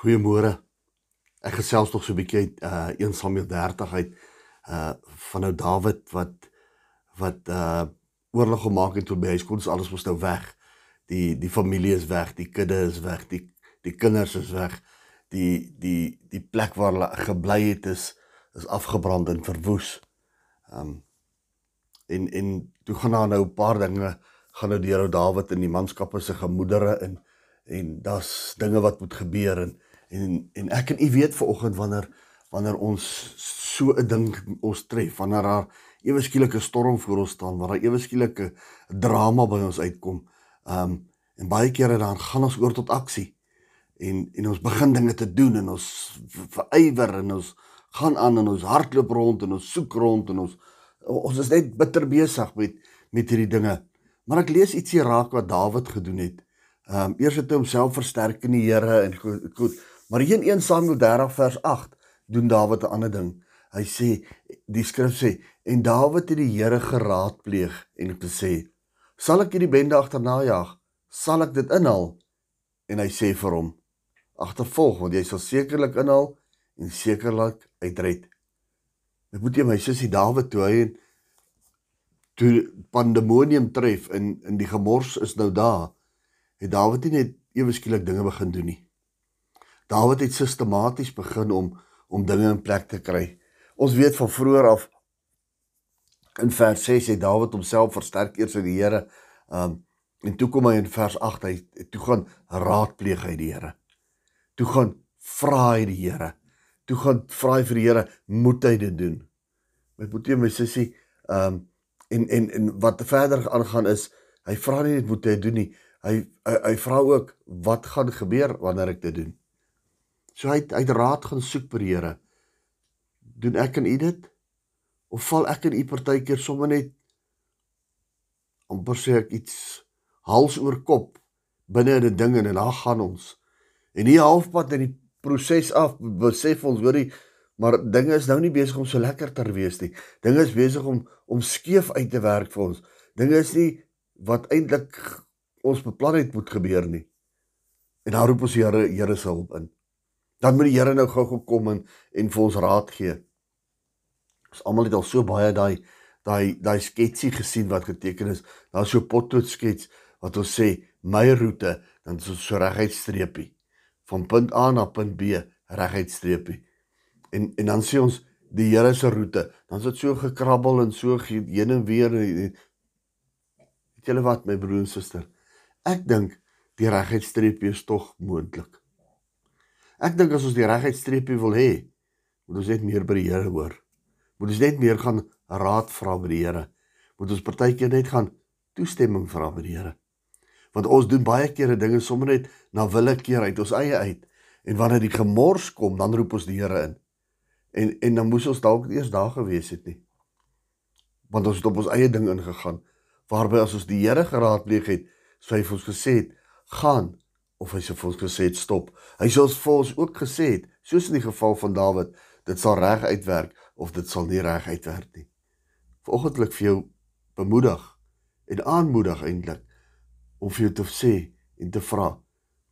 Goeiemôre. Ek gesels nog so 'n bietjie uit uh 1 Samuel 30 uit uh van nou Dawid wat wat uh oorlog gemaak het tot by huis kon alles mos nou weg. Die die familie is weg, die kudde is weg, die die kinders is weg. Die die die plek waar hulle gebly het is is afgebrand en verwoes. Um en en toe gaan daar nou 'n paar dinge gaan nou deur ou Dawid in die manskappe se gemoedere in en daar's dinge wat moet gebeur en En en ek en u weet vanoggend wanneer wanneer ons so 'n ding ons tref, wanneer daar ewe skielik 'n storm voor ons staan, waar daar ewe skielik 'n drama by ons uitkom. Um en baie kere dan gaan ons oor tot aksie. En en ons begin dinge te doen en ons verywer en ons gaan aan en ons hardloop rond en ons soek rond en ons ons is net bitter besig met met hierdie dinge. Maar ek lees ietsie raak wat Dawid gedoen het. Ehm um, eers het hy homself versterk in die Here en goed, goed Maar in 1 Samuel 30 vers 8 doen Dawid 'n ander ding. Hy sê die skrif sê en Dawid het die Here geraadpleeg en gesê: "Sal ek hierdie bende agterna jag? Sal ek dit inhaal?" En hy sê vir hom: "Agtervolg, want jy sal sekerlik inhaal en sekerlik uitred." Ek moet jy my sussie Dawid toe hy toe pandemonium tref en in die gemors is nou daar, het Dawid nie net ewe skielik dinge begin doen nie. Dawid het sistematies begin om om dinge in plek te kry. Ons weet van vroeër af in vers 6 het Dawid homself versterk eers in die Here. Um en toe kom hy in vers 8 hy toe gaan raadpleeg hy die Here. Toe gaan vra hy die Here. Toe gaan vra hy vir die Here, moet hy dit doen? My boetie my sussie, um en en en wat verder aangaan is, hy vra nie net moet hy doen nie. Hy hy, hy vra ook wat gaan gebeur wanneer ek dit doen? So hy het uit raad gaan soek by die Here. Doen ek en u dit? Of val ek in u partykeer sommer net amper sê ek iets hals oor kop binne in 'n ding en dan gaan ons. En hier halfpad in die proses af besef ons hoorie maar dinge is nou nie besig om so lekker te wees nie. Dinge is besig om om skeef uit te werk vir ons. Dinge is nie wat eintlik ons beplan het moet gebeur nie. En daar roep ons Here Here se hulp in dan moet die Here nou gou gekom en en vir ons raad gee. Ons almal het al so baie daai daai daai sketsie gesien wat geteken is. Daar's so potlood skets wat ons sê my roete, dan is ons so reguit streepie van punt A na punt B reguit streepie. En en dan sê ons die Here se roete, dan is dit so gekrabbel en so heen en weer. Weet julle wat my broer en suster? Ek dink die reguit streepie is tog moontlik. Ek dink as ons die regheid streepie wil hê, moet ons net meer by die Here hoor. Moet ons net meer gaan raad vra by die Here. Moet ons partykeer net gaan toestemming vra by die Here. Want ons doen baie kere dinge sommer net na willekeur uit ons eie uit. En wanneer die gemors kom, dan roep ons die Here in. En en dan moes ons dalk eers daar gewees het nie. Want ons het op ons eie ding ingegaan. Waarby as ons die Here geraadpleeg het, sou hy vir ons gesê het: "Gaan of hy sê vir ons gesê het stop. Hy sê ons vir ons ook gesê het, soos in die geval van Dawid, dit sal reg uitwerk of dit sal nie reg uitwerk nie. Vogtelik vir jou bemoedig en aanmoedig eintlik om vir jou te sê en te vra.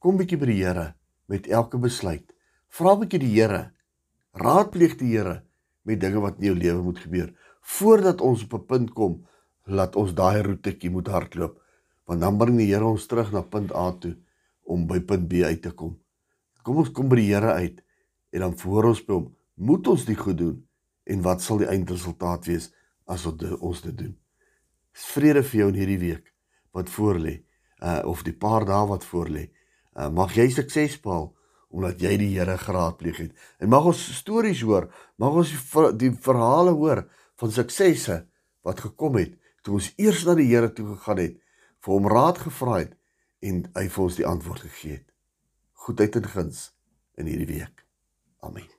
Kom bietjie by die Here met elke besluit. Vra bietjie die Here. Raadpleeg die Here met dinge wat in jou lewe moet gebeur voordat ons op 'n punt kom laat ons daai roetjie moet hardloop want dan bring die Here ons terug na punt A toe om by punt B uit te kom. Kom ons kom by die Here uit en dan voor ons by hom, moet ons dit goed doen en wat sal die eindresultaat wees as ons dit doen? Vrede vir jou in hierdie week wat voorlê, uh of die paar dae wat voorlê. Uh mag jy sukses behaal omdat jy die Here geraadpleeg het. En mag ons stories hoor, mag ons die, die verhale hoor van suksesse wat gekom het toe ons eers na die Here toe gegaan het, vir hom raad gevra het en hy vir ons die antwoord gegee het. Goedheid en guns in hierdie week. Amen.